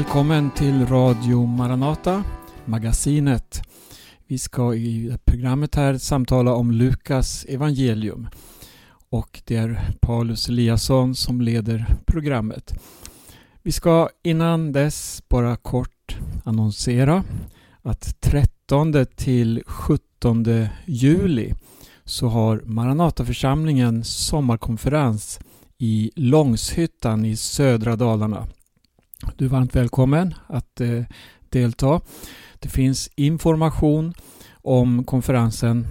Välkommen till Radio Maranata, magasinet. Vi ska i programmet här samtala om Lukas evangelium. Och det är Paulus Eliasson som leder programmet. Vi ska innan dess bara kort annonsera att 13 till 17 juli så har Maranataförsamlingen sommarkonferens i Långshyttan i södra Dalarna. Du är varmt välkommen att eh, delta. Det finns information om konferensen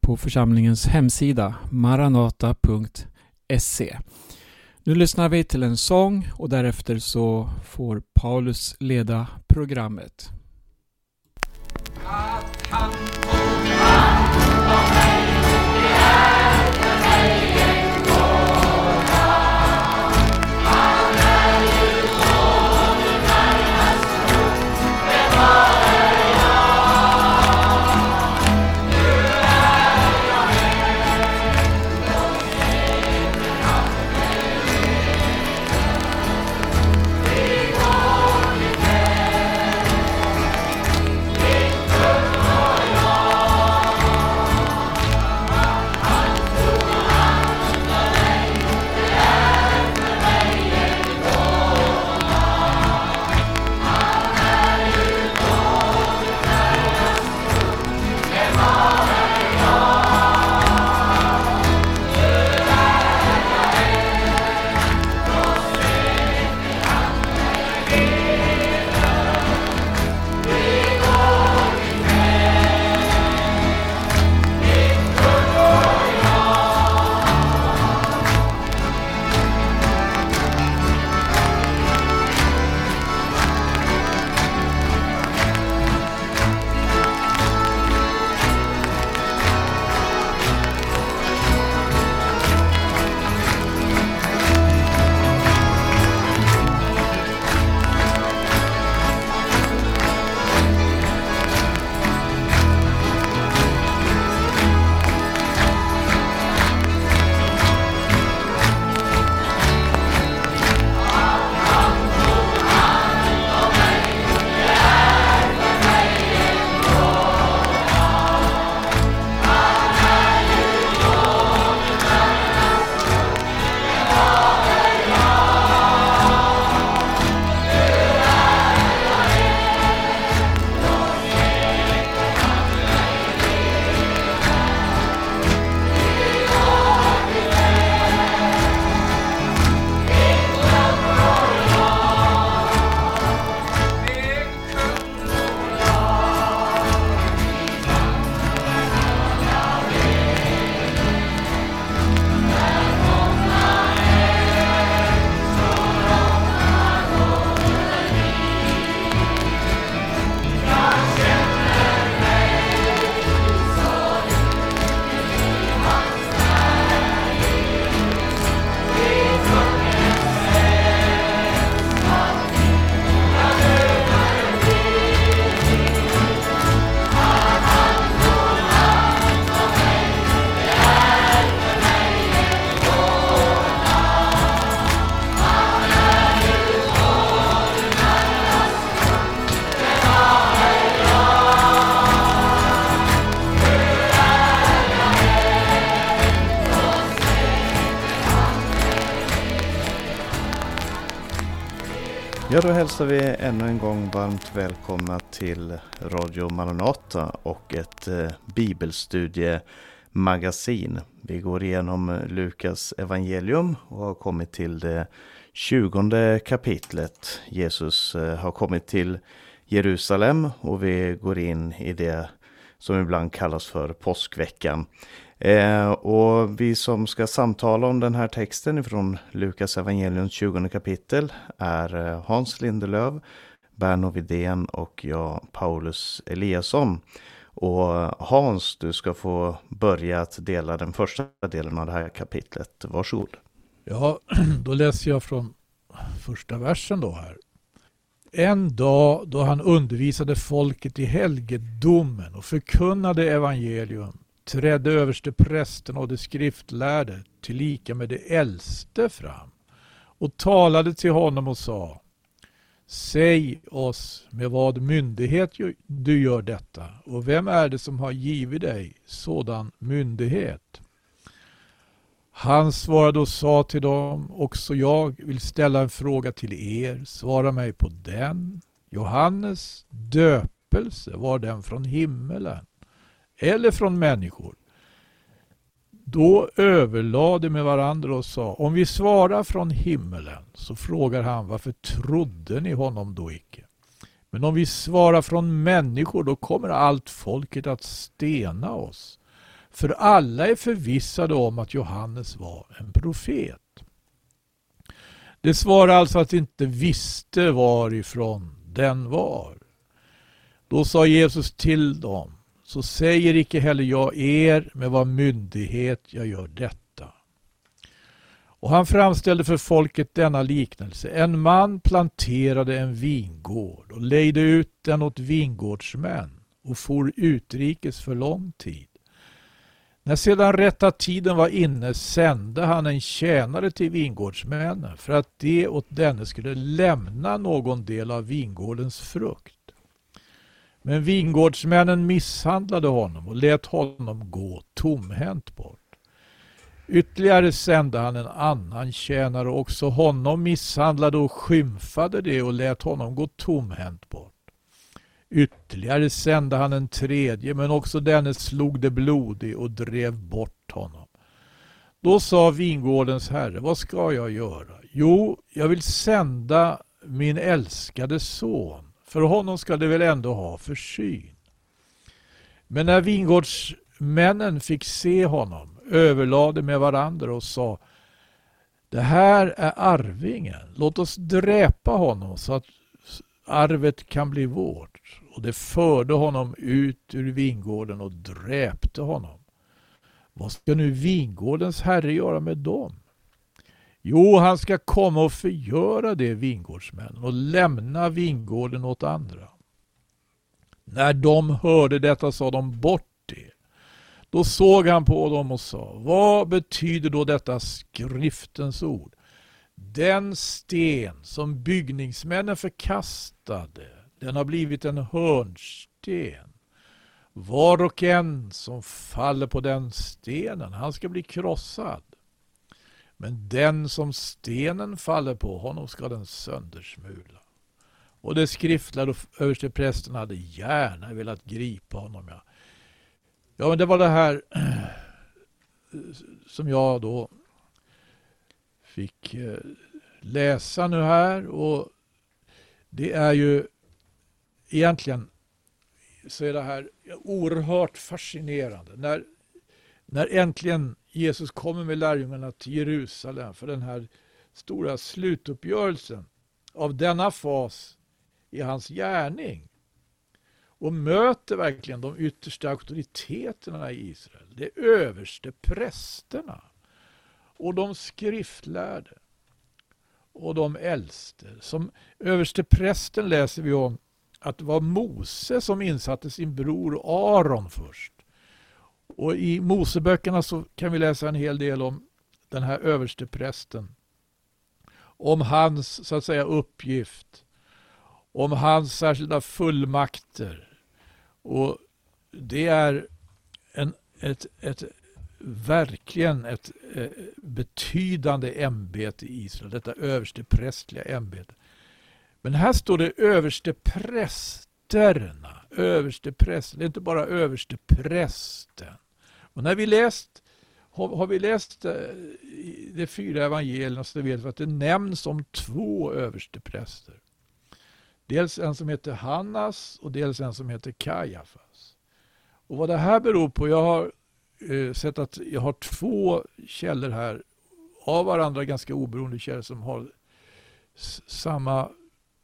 på församlingens hemsida maranata.se. Nu lyssnar vi till en sång och därefter så får Paulus leda programmet. Att han Ja, då hälsar vi ännu en gång varmt välkomna till Radio Maranata och ett eh, bibelstudiemagasin. Vi går igenom Lukas evangelium och har kommit till det tjugonde kapitlet. Jesus eh, har kommit till Jerusalem och vi går in i det som ibland kallas för påskveckan. Eh, och vi som ska samtala om den här texten ifrån Lukas evangeliums 20 kapitel är eh, Hans Lindelöv, Berno Vidén och jag, Paulus Eliasson. Och eh, Hans, du ska få börja att dela den första delen av det här kapitlet. Varsågod. Ja, då läser jag från första versen då här. En dag då han undervisade folket i helgedomen och förkunnade evangelium trädde överste prästen och de skriftlärde tillika med de äldste fram och talade till honom och sa Säg oss med vad myndighet du gör detta och vem är det som har givit dig sådan myndighet? Han svarade och sa till dem, också jag vill ställa en fråga till er, svara mig på den. Johannes döpelse, var den från himmelen eller från människor? Då överlade med varandra och sa, om vi svarar från himmelen, så frågar han, varför trodde ni honom då icke? Men om vi svarar från människor, då kommer allt folket att stena oss. För alla är förvissade om att Johannes var en profet. Det svarar alltså att de inte visste varifrån den var. Då sa Jesus till dem, så säger icke heller jag er med vad myndighet jag gör detta. Och han framställde för folket denna liknelse. En man planterade en vingård och lejde ut den åt vingårdsmän och for utrikes för lång tid. När sedan rätta tiden var inne sände han en tjänare till vingårdsmännen för att de åt denne skulle lämna någon del av vingårdens frukt. Men vingårdsmännen misshandlade honom och lät honom gå tomhänt bort. Ytterligare sände han en annan tjänare och också honom misshandlade och skymfade det och lät honom gå tomhänt bort. Ytterligare sände han en tredje, men också denne slog det blodig och drev bort honom. Då sa vingårdens herre, vad ska jag göra? Jo, jag vill sända min älskade son, för honom ska det väl ändå ha försyn. Men när vingårdsmännen fick se honom överlade med varandra och sa Det här är arvingen, låt oss dräpa honom så att arvet kan bli vårt och det förde honom ut ur vingården och dräpte honom. Vad ska nu vingårdens herre göra med dem? Jo, han ska komma och förgöra det vingårdsmännen och lämna vingården åt andra. När de hörde detta sa de bort det. Då såg han på dem och sa, vad betyder då detta skriftens ord? Den sten som byggningsmännen förkastade den har blivit en hörnsten. Var och en som faller på den stenen, han ska bli krossad. Men den som stenen faller på, honom ska den söndersmula. Och det skriftlärde och översteprästen hade gärna velat gripa honom. Ja. ja, men det var det här som jag då fick eh, läsa nu här. Och det är ju egentligen så är det här oerhört fascinerande. När, när äntligen Jesus kommer med lärjungarna till Jerusalem för den här stora slutuppgörelsen av denna fas i hans gärning och möter verkligen de yttersta auktoriteterna i Israel. De överste prästerna och de skriftlärde och de äldste. Som överste prästen läser vi om att det var Mose som insatte sin bror Aron först. Och i Moseböckerna så kan vi läsa en hel del om den här översteprästen. Om hans så att säga uppgift. Om hans särskilda fullmakter. Och det är en, ett, ett, verkligen ett eh, betydande ämbete i Israel. Detta översteprästliga ämbete. Men här står det överste prästerna. Översteprästen. det är inte bara Översteprästen. Och när vi läst, har, har vi läst eh, de fyra evangelierna så vet vi att det nämns om två överstepräster. Dels en som heter Hannas och dels en som heter Kajafas. Och vad det här beror på, jag har eh, sett att jag har två källor här av varandra ganska oberoende källor som har samma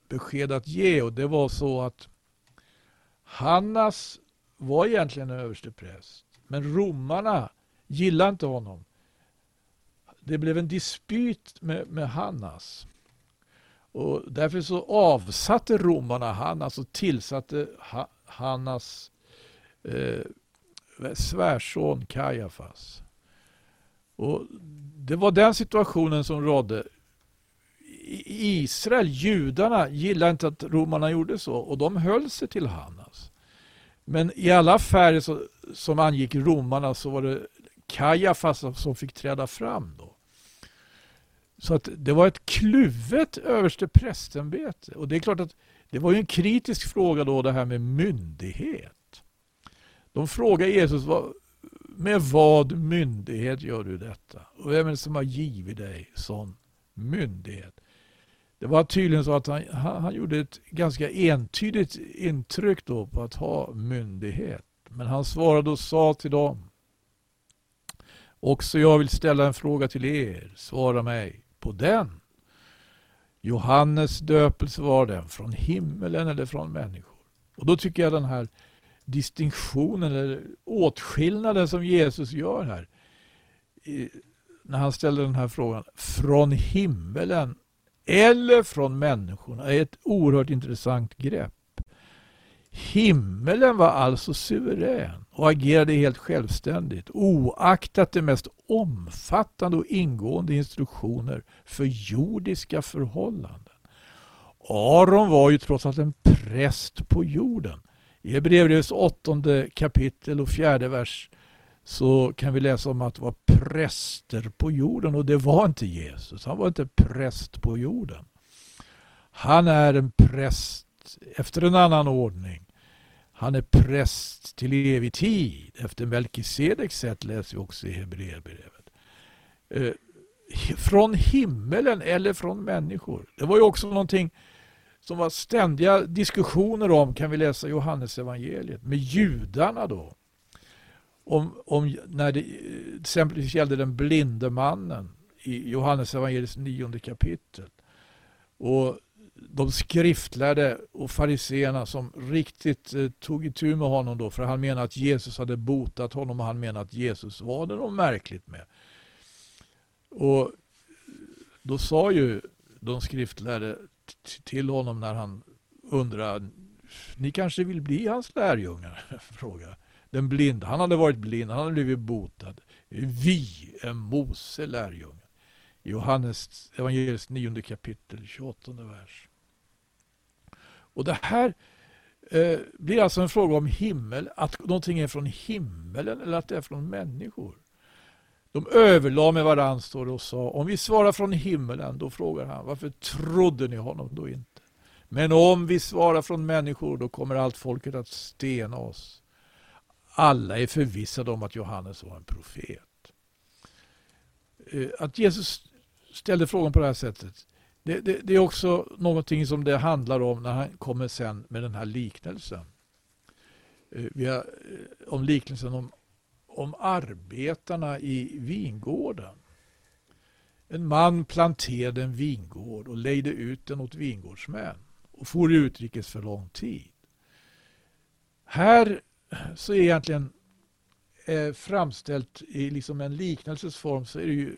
besked att ge och det var så att Hannas var egentligen en överstepräst men romarna gillade inte honom. Det blev en dispyt med, med Hannas. Och därför så avsatte romarna Hannas och tillsatte ha, Hannas eh, svärson Kajafas. Och det var den situationen som rådde Israel, judarna, gillade inte att romarna gjorde så och de höll sig till Hannas. Men i alla affärer så, som angick romarna så var det Kajafas som fick träda fram då. Så att det var ett kluvet överste prästämbete. Och det är klart att det var ju en kritisk fråga då det här med myndighet. De frågar Jesus, med vad myndighet gör du detta? Och vem är det som har givit dig sån myndighet? Det var tydligen så att han, han, gjorde ett ganska entydigt intryck då på att ha myndighet. Men han svarade och sa till dem. Också jag vill ställa en fråga till er. Svara mig på den. Johannes döpelse var den från himmelen eller från människor? Och då tycker jag den här distinktionen eller åtskillnaden som Jesus gör här när han ställer den här frågan från himmelen eller från människorna är ett oerhört intressant grepp. Himmelen var alltså suverän och agerade helt självständigt oaktat de mest omfattande och ingående instruktioner för jordiska förhållanden. Aron var ju trots allt en präst på jorden. I Hebreerbrevets åttonde kapitel och fjärde vers så kan vi läsa om att det var präster på jorden och det var inte Jesus. Han var inte präst på jorden. Han är en präst efter en annan ordning. Han är präst till evig tid. Efter Melkisedeks sätt läser vi också i Hebreerbrevet. Eh, från himmelen eller från människor. Det var ju också någonting som var ständiga diskussioner om, kan vi läsa i Johannes evangeliet med judarna då. Om, om när det exempelvis gällde den blinde mannen i Johannes evangeliets nionde kapitel. Och de skriftlärde och fariseerna som riktigt eh, tog itu med honom då för han menade att Jesus hade botat honom och han menade att Jesus var det något märkligt med. Och då sa ju de skriftlärde till honom när han undrade ni kanske vill bli hans lärjungar? Fråga. Den blinde, han hade varit blind, han hade blivit botad. Vi är Mose lärjunge. Johannes evangeliets nionde kapitel, 28 vers. Och det här eh, blir alltså en fråga om himmel, att någonting är från himmelen eller att det är från människor. De överlade med varandra står och sa, om vi svarar från himmelen, då frågar han, varför trodde ni honom då inte? Men om vi svarar från människor, då kommer allt folket att stena oss. Alla är förvissade om att Johannes var en profet. Eh, att Jesus ställde frågan på det här sättet, det, det, det, är också någonting som det handlar om när han kommer sen med den här liknelsen. Eh, vi har, eh, om liknelsen om, om arbetarna i vingården. En man planterade en vingård och lejde ut den åt vingårdsmän och for utrikes för lång tid. Här så är egentligen eh, framställt i liksom en liknelsesform så är det ju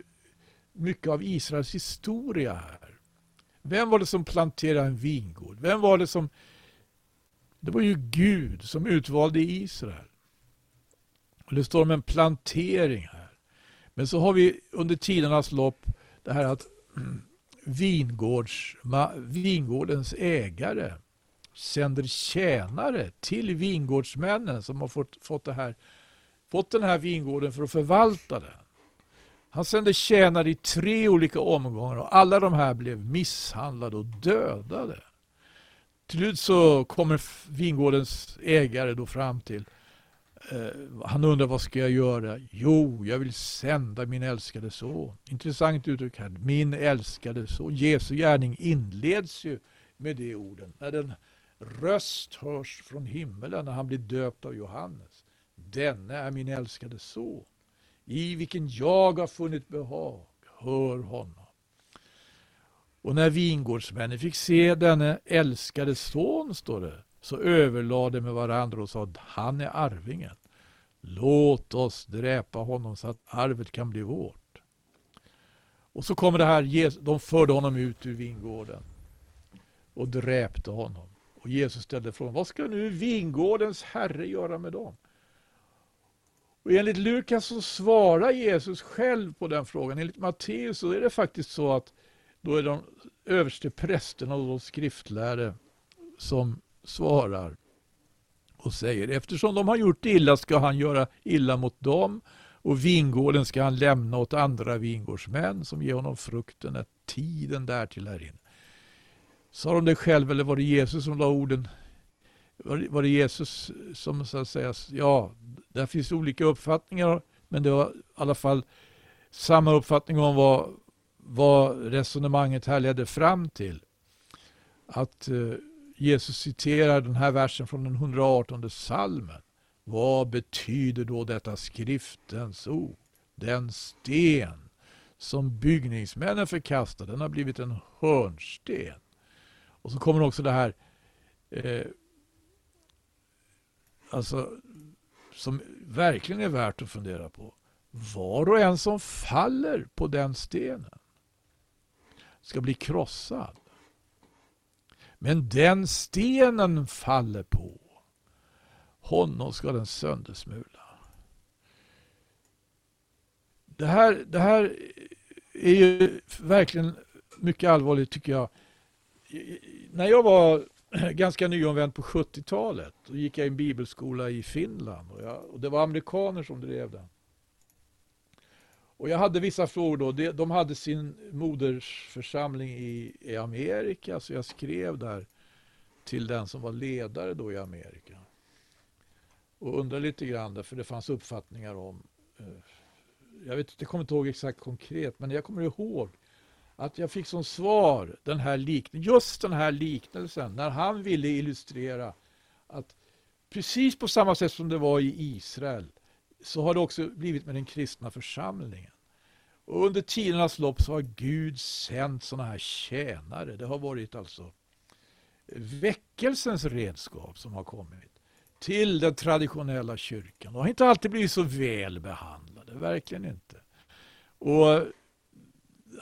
mycket av Israels historia här. Vem var det som planterade en vingård? Vem var det som... Det var ju Gud som utvalde Israel. Och det står om en plantering här. Men så har vi under tidernas lopp det här att mm, vingårds, vingårdens ägare sänder tjänare till vingårdsmännen som har fått, fått, det här, fått den här vingården för att förvalta den. Han sände tjänare i tre olika omgångar och alla de här blev misshandlade och dödade. Till slut så kommer vingårdens ägare då fram till eh, han undrar vad ska jag göra? Jo, jag vill sända min älskade son. Intressant uttryck här. Min älskade son. Jesu gärning inleds ju med de orden. När den röst hörs från himmelen när han blir döpt av Johannes. Denne är min älskade son i vilken jag har funnit behag. Hör honom. Och när vingårdsmännen fick se denne älskade son, står det, så överlade med varandra och sa att han är arvingen. Låt oss dräpa honom så att arvet kan bli vårt. Och så kommer det här, de förde honom ut ur vingården och dräpte honom. Och Jesus ställde frågan, vad ska nu vingårdens herre göra med dem? Och enligt Lukas så svarar Jesus själv på den frågan. Enligt Matteus så är det faktiskt så att då är de överste prästerna och de skriftlärde som svarar och säger eftersom de har gjort illa ska han göra illa mot dem och vingården ska han lämna åt andra vingårdsmän som ger honom frukten när tiden därtill är inne. Sa de det själv eller var det Jesus som la orden? Var det Jesus som så att säga, ja, där finns olika uppfattningar men det var i alla fall samma uppfattning om vad, vad resonemanget här ledde fram till. Att eh, Jesus citerar den här versen från den 118 salmen. Vad betyder då detta skriftens ord? Den sten som byggningsmännen förkastade, den har blivit en hörnsten. Och så kommer också det här, eh, alltså, som verkligen är värt att fundera på. Var och en som faller på den stenen ska bli krossad. Men den stenen faller på, honom ska den söndersmula. Det här, det här är ju verkligen mycket allvarligt tycker jag. När jag var ganska nyomvänd på 70-talet, då gick jag i en bibelskola i Finland och, jag, och det var amerikaner som drev den. Och jag hade vissa frågor då. De hade sin modersförsamling i, i Amerika, så jag skrev där till den som var ledare då i Amerika. Och undrade lite grann, för det fanns uppfattningar om eh, jag vet jag kommer inte ihåg exakt konkret, men jag kommer ihåg att jag fick som svar den här liknelsen, just den här liknelsen, när han ville illustrera att precis på samma sätt som det var i Israel, så har det också blivit med den kristna församlingen. Och under tidernas lopp så har Gud sänt sådana här tjänare. Det har varit alltså väckelsens redskap som har kommit till den traditionella kyrkan. De har inte alltid blivit så väl behandlade, verkligen inte. Och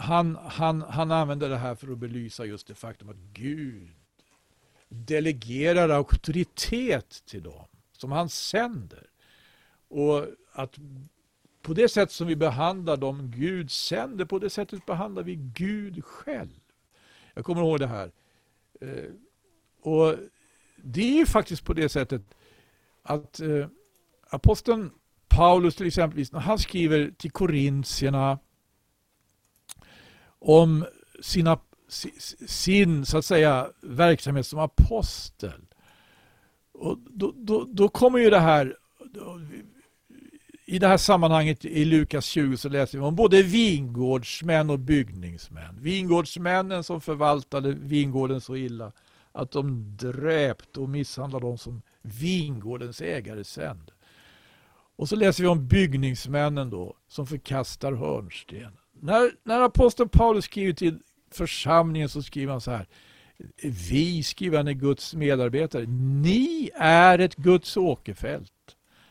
han, han, han använder det här för att belysa just det faktum att Gud delegerar auktoritet till dem som han sänder. Och att på det sätt som vi behandlar dem Gud sänder, på det sättet behandlar vi Gud själv. Jag kommer ihåg det här. Eh, och Det är ju faktiskt på det sättet att eh, aposteln Paulus till exempel, när han skriver till korintierna om sina, sin så att säga, verksamhet som apostel. Och då, då, då kommer ju det här, i det här sammanhanget i Lukas 20 så läser vi om både vingårdsmän och byggningsmän. Vingårdsmännen som förvaltade vingården så illa att de dräpte och misshandlade dem som vingårdens ägare sände. Och så läser vi om byggningsmännen då som förkastar hörnstenen. När, när aposteln Paulus skriver till församlingen så skriver han så här. Vi, skriver han, är Guds medarbetare. Ni är ett Guds åkerfält.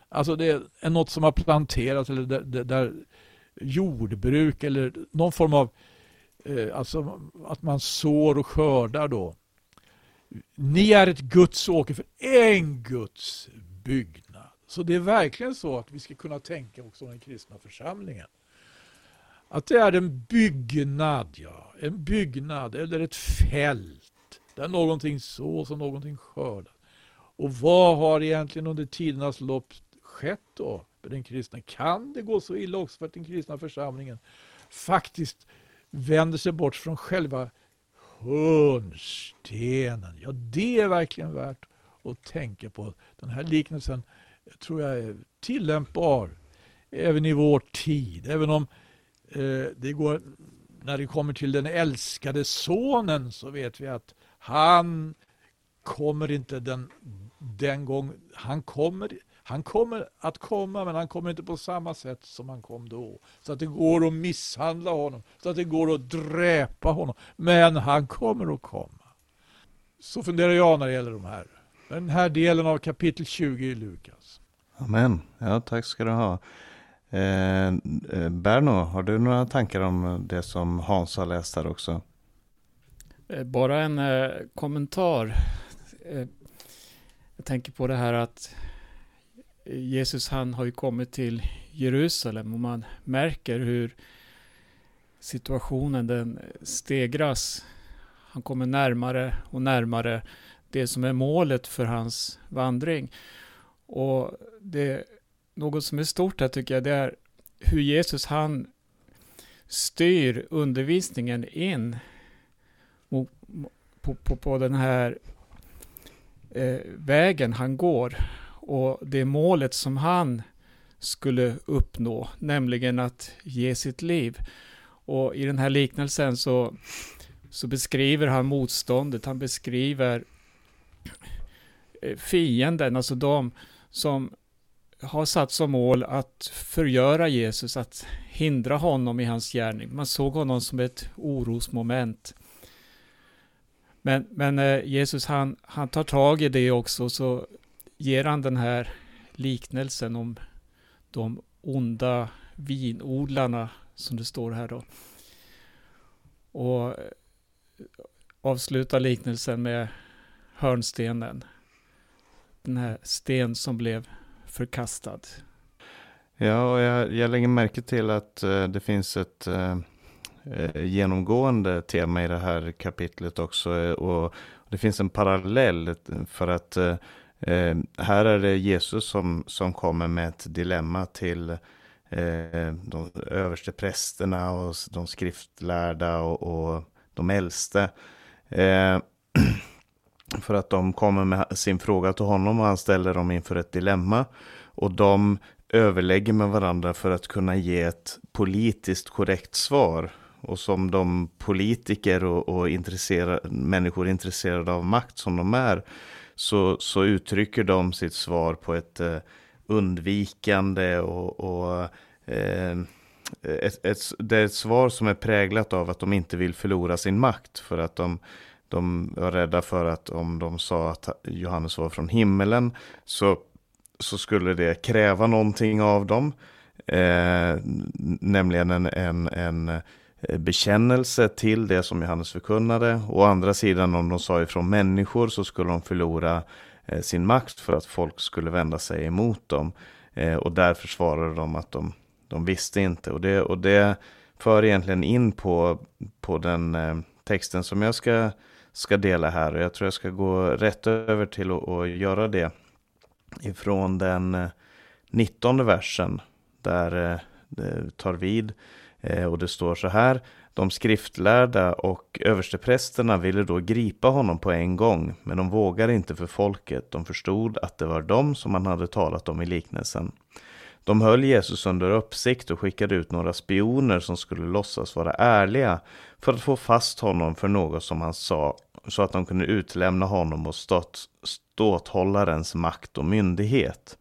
Alltså det är något som har planterats eller där, där, jordbruk eller någon form av eh, alltså att man sår och skördar då. Ni är ett Guds åker en Guds byggnad. Så det är verkligen så att vi ska kunna tänka också om den kristna församlingen. Att det är en byggnad, ja. En byggnad eller ett fält där någonting sås och någonting skördas. Och vad har egentligen under tidernas lopp skett då för den kristna? Kan det gå så illa också för att den kristna församlingen faktiskt vänder sig bort från själva hörnstenen. Ja, det är verkligen värt att tänka på. Den här liknelsen tror jag är tillämpbar även i vår tid. Även om Eh, det går, när det kommer till den älskade sonen så vet vi att han kommer inte den, den gång, han kommer han kommer att komma, men han kommer inte på samma sätt som han kom då. Så att det går att misshandla honom, så att det går att dräpa honom. Men han kommer att komma. Så funderar jag när det gäller de här. Den här delen av kapitel 20 i Lukas. Amen. Ja, tack ska du ha. Eh, eh, Berno, har du några tankar om det som Hans har läst här också? Eh, bara en eh, kommentar. Eh, jag tänker på det här att Jesus han har ju kommit till Jerusalem och man märker hur situationen den stegras han kommer närmare och närmare det som är målet för hans vandring. Och det, något som är stort här tycker jag, det är hur Jesus han styr undervisningen in på, på, på den här eh, vägen han går och det målet som han skulle uppnå, nämligen att ge sitt liv. Och i den här liknelsen så, så beskriver han motståndet, han beskriver eh, fienden, alltså de som har satt som mål att förgöra Jesus, att hindra honom i hans gärning. Man såg honom som ett orosmoment. Men, men eh, Jesus han, han tar tag i det också, så ger han den här liknelsen om de onda vinodlarna, som det står här då. Och eh, avslutar liknelsen med hörnstenen. Den här sten som blev förkastad. Ja, och jag, jag lägger märke till att eh, det finns ett eh, eh genomgående tema i det här kapitlet också. Eh, och det finns en parallell för att eh, eh, här är det Jesus som, som kommer med ett dilemma till de överste prästerna och de skriftlärda och, och de äldste. för att de kommer med sin fråga till honom och han ställer dem inför ett dilemma. Och de överlägger med varandra för att kunna ge ett politiskt korrekt svar. Och som de politiker och, och intresserade, människor intresserade av makt som de är, så, så uttrycker de sitt svar på ett eh, undvikande och, och eh, ett, ett, det är ett svar som är präglat av att de inte vill förlora sin makt. För att de, de var rädda för att om de sa att Johannes var från himmelen så så skulle det kräva någonting av dem. Eh, nämligen en, en, en eh, bekännelse till det som Johannes förkunnade. Å andra sidan om de sa ifrån människor så skulle de förlora eh, sin makt för att folk skulle vända sig emot dem. Eh, och därför svarade de att de, de visste inte. Och det, och det för egentligen in på, på den eh, texten som jag ska, ska dela här. Och jag tror jag ska gå rätt över till att göra det ifrån den eh, 19 versen där det tar vid och det står så här. De skriftlärda och översteprästerna ville då gripa honom på en gång, men de vågade inte för folket. De förstod att det var dem som han hade talat om i liknelsen. De höll Jesus under uppsikt och skickade ut några spioner som skulle låtsas vara ärliga för att få fast honom för något som han sa så att de kunde utlämna honom och ståthållarens makt och myndighet.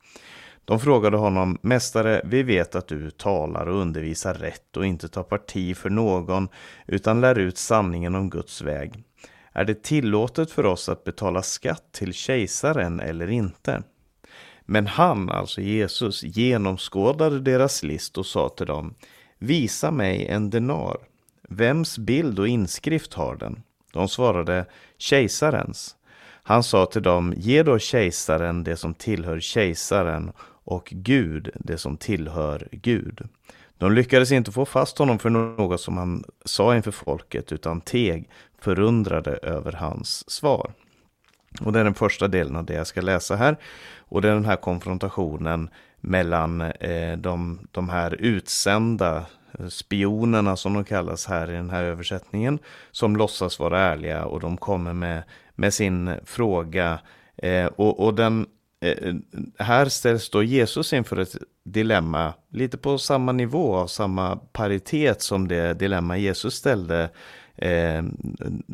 De frågade honom, Mästare, vi vet att du talar och undervisar rätt och inte tar parti för någon, utan lär ut sanningen om Guds väg. Är det tillåtet för oss att betala skatt till kejsaren eller inte? Men han, alltså Jesus, genomskådade deras list och sa till dem, Visa mig en denar. Vems bild och inskrift har den? De svarade kejsarens. Han sa till dem, ge då kejsaren det som tillhör kejsaren och Gud det som tillhör Gud. De lyckades inte få fast honom för något som han sa inför folket, utan teg förundrade över hans svar. Och det är den första delen av det jag ska läsa här. Och det är den här konfrontationen mellan eh, de, de här utsända Eh, spionerna som de kallas här i den här översättningen, som låtsas vara ärliga och de kommer med, med sin fråga. Eh, och, och den, eh, här ställs då Jesus inför ett dilemma, lite på samma nivå, av samma paritet som det dilemma Jesus ställde eh,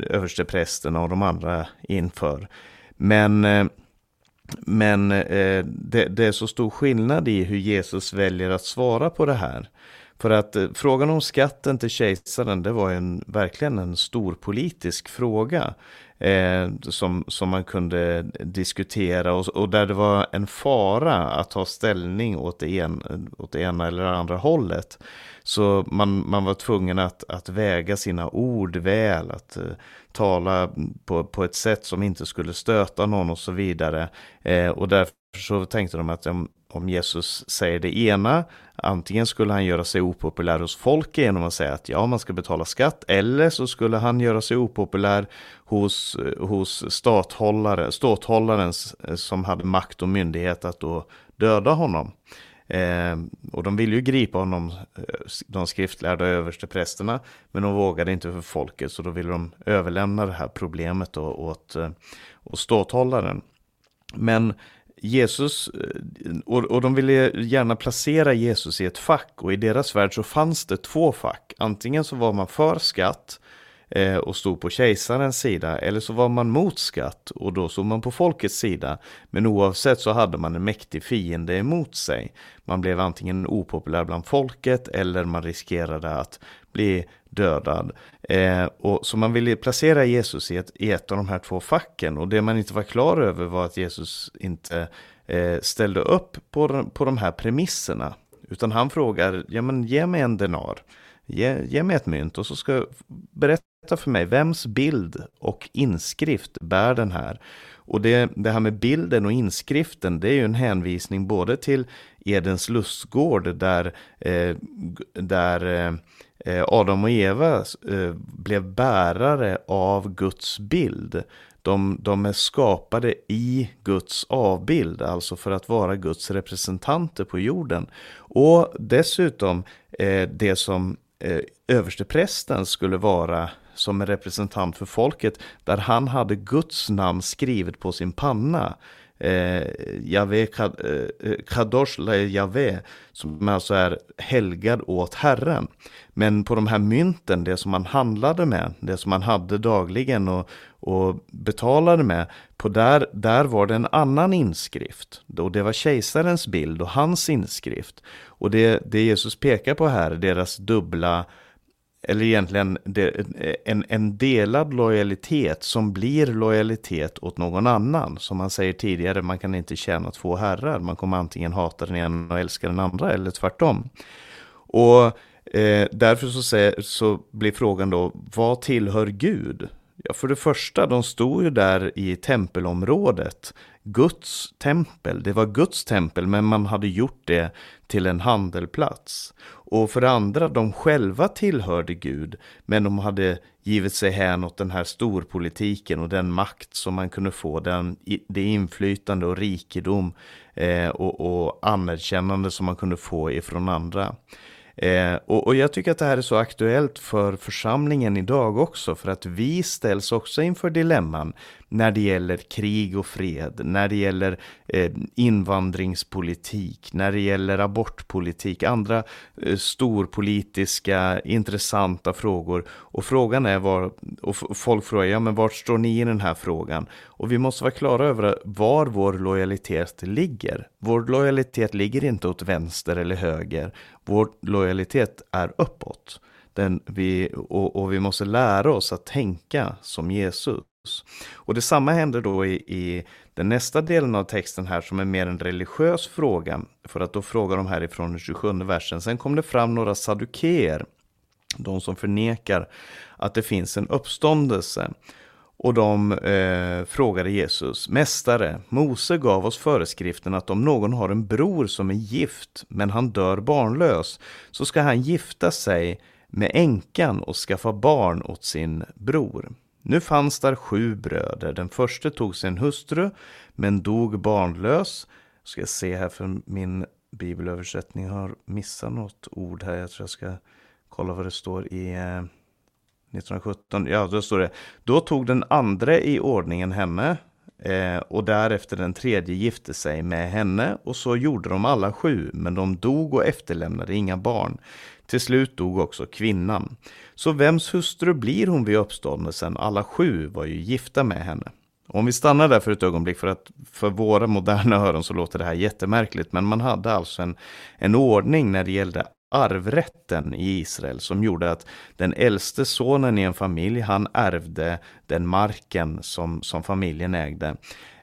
översteprästerna och de andra inför. Men eh, men eh, det, det, är så stor skillnad i hur Jesus väljer att svara på det här. För att eh, frågan om skatten till kejsaren, det var en, verkligen en stor politisk fråga. Eh, som, som man kunde diskutera och, och, där det var en fara att ta ställning åt det, en, åt det ena eller andra hållet. Så man, man var tvungen att, att väga sina ord väl, att eh, tala på, på ett sätt som inte skulle stöta någon och så vidare. Eh, och därför så tänkte de att om, Jesus säger det ena, antingen skulle han göra sig opopulär hos folket genom att säga att ja, man ska betala skatt, eller så skulle han göra sig opopulär hos, hos stathållare, ståthållaren som hade makt och myndighet att då döda honom. Eh, och de ville ju gripa honom, eh, de skriftlärda översteprästerna, men de vågade inte för folket, så då ville de överlämna det här problemet då åt, eh, åt ståthållaren. Men Jesus, eh, och, och de ville gärna placera Jesus i ett fack och i deras värld så fanns det två fack. Antingen så var man för skatt eh, och stod på kejsarens sida eller så var man mot skatt och då stod man på folkets sida. Men oavsett så hade man en mäktig fiende emot sig. Man blev antingen opopulär bland folket eller man riskerade att bli dödad. Eh, och, så man ville placera Jesus i ett, i ett av de här två facken och det man inte var klar över var att Jesus inte eh, ställde upp på, de, på de här premisserna. Utan han frågar, ja men ge mig en denar, ge, ge mig ett mynt och så ska jag berätta för mig vems bild och inskrift bär den här. Och det, det här med bilden och inskriften, det är ju en hänvisning både till Edens lustgård där, eh, där eh, Adam och Eva eh, blev bärare av Guds bild. De, de är skapade i Guds avbild, alltså för att vara Guds representanter på jorden. Och dessutom eh, det som eh, översteprästen skulle vara som en representant för folket, där han hade Guds namn skrivet på sin panna eh, Jave, eh, eh, Kadosh Javé, som alltså är helgad åt Herren. Men på de här mynten, det som man handlade med, det som man hade dagligen och, och betalade med, på där, där var det en annan inskrift. Och det var kejsarens bild och hans inskrift. Och det, det Jesus pekar på här, deras dubbla eller egentligen en, en delad lojalitet som blir lojalitet åt någon annan. Som man säger tidigare, man kan inte tjäna två herrar. Man kommer antingen hata den ena och älska den andra eller tvärtom. Och eh, därför så, säger, så blir frågan då, vad tillhör Gud? Ja, för det första, de stod ju där i tempelområdet. Guds tempel, det var Guds tempel, men man hade gjort det till en handelplats. Och för det andra, de själva tillhörde Gud, men de hade givit sig hän åt den här storpolitiken och den makt som man kunde få, den, det inflytande och rikedom eh, och, och anerkännande som man kunde få ifrån andra. Eh, och, och, jag tycker att det här är så aktuellt för församlingen idag också, för att vi ställs också inför dilemman när det gäller krig och fred, när det gäller eh, invandringspolitik, när det gäller abortpolitik, andra eh, storpolitiska intressanta frågor. Och frågan är var, och folk frågar, ja men vart står ni i den här frågan? Och vi måste vara klara över var vår lojalitet ligger. Vår lojalitet ligger inte åt vänster eller höger. Vår lojalitet är uppåt. Den vi, och, och vi måste lära oss att tänka som Jesus. Och detsamma händer då i, i den nästa delen av texten här som är mer en religiös fråga. För att då frågar de härifrån den 27 versen. Sen kom det fram några sadukeer, de som förnekar att det finns en uppståndelse. Och de eh, frågade Jesus, Mästare, Mose gav oss föreskriften att om någon har en bror som är gift, men han dör barnlös, så ska han gifta sig med änkan och skaffa barn åt sin bror. Nu fanns där sju bröder. Den första tog sin hustru, men dog barnlös. Ska jag se här för min bibelöversättning har missat något ord här. Jag tror jag ska kolla vad det står i eh, 1917. Ja, då står det. Då tog den andra i ordningen henne eh, och därefter den tredje gifte sig med henne och så gjorde de alla sju, men de dog och efterlämnade inga barn. Till slut dog också kvinnan. Så vems hustru blir hon vid uppståndelsen? Alla sju var ju gifta med henne. Om vi stannar där för ett ögonblick, för att för våra moderna öron så låter det här jättemärkligt, men man hade alltså en, en ordning när det gällde arvrätten i Israel som gjorde att den äldste sonen i en familj, han ärvde den marken som, som familjen ägde.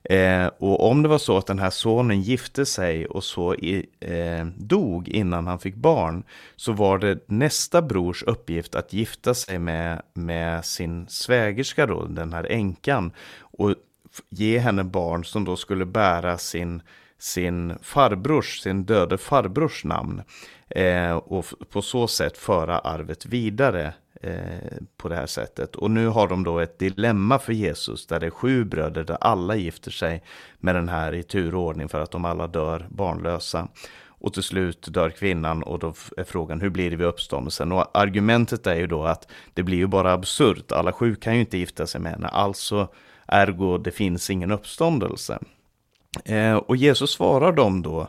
Eh, och om det var så att den här sonen gifte sig och så i, eh, dog innan han fick barn, så var det nästa brors uppgift att gifta sig med, med sin svägerska då, den här änkan, och ge henne barn som då skulle bära sin sin farbrors, sin döde farbrors namn. Eh, och på så sätt föra arvet vidare eh, på det här sättet. Och nu har de då ett dilemma för Jesus där det är sju bröder där alla gifter sig med den här i tur och ordning för att de alla dör barnlösa. Och till slut dör kvinnan och då är frågan hur blir det vid uppståndelsen? Och argumentet är ju då att det blir ju bara absurt. Alla sju kan ju inte gifta sig med henne, alltså ergo det finns ingen uppståndelse. Eh, och Jesus svarar dem då,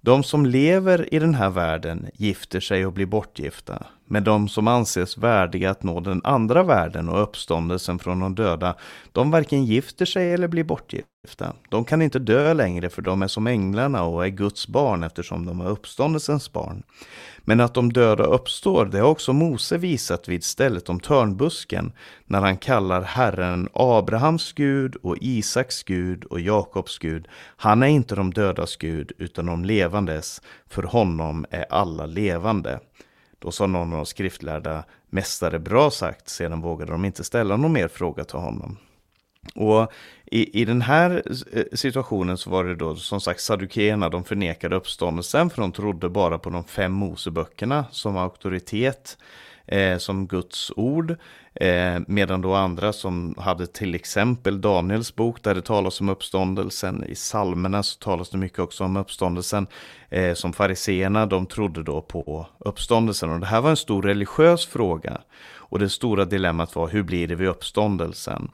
de som lever i den här världen gifter sig och blir bortgifta, men de som anses värdiga att nå den andra världen och uppståndelsen från de döda, de varken gifter sig eller blir bortgifta. De kan inte dö längre för de är som änglarna och är Guds barn eftersom de är uppståndelsens barn. Men att de döda uppstår, det har också Mose visat vid stället om törnbusken, när han kallar Herren Abrahams Gud och Isaks Gud och Jakobs Gud. Han är inte de dödas Gud, utan de levandes, för honom är alla levande. Då sa någon av de skriftlärda, Mästare, bra sagt, sedan vågade de inte ställa någon mer fråga till honom. Och i, i den här eh, situationen så var det då som sagt sadukéerna, de förnekade uppståndelsen för de trodde bara på de fem Moseböckerna som auktoritet, eh, som Guds ord. Eh, medan då andra som hade till exempel Daniels bok där det talas om uppståndelsen. I salmerna så talas det mycket också om uppståndelsen. Eh, som fariseerna, de trodde då på uppståndelsen. Och det här var en stor religiös fråga. Och det stora dilemmat var hur blir det vid uppståndelsen?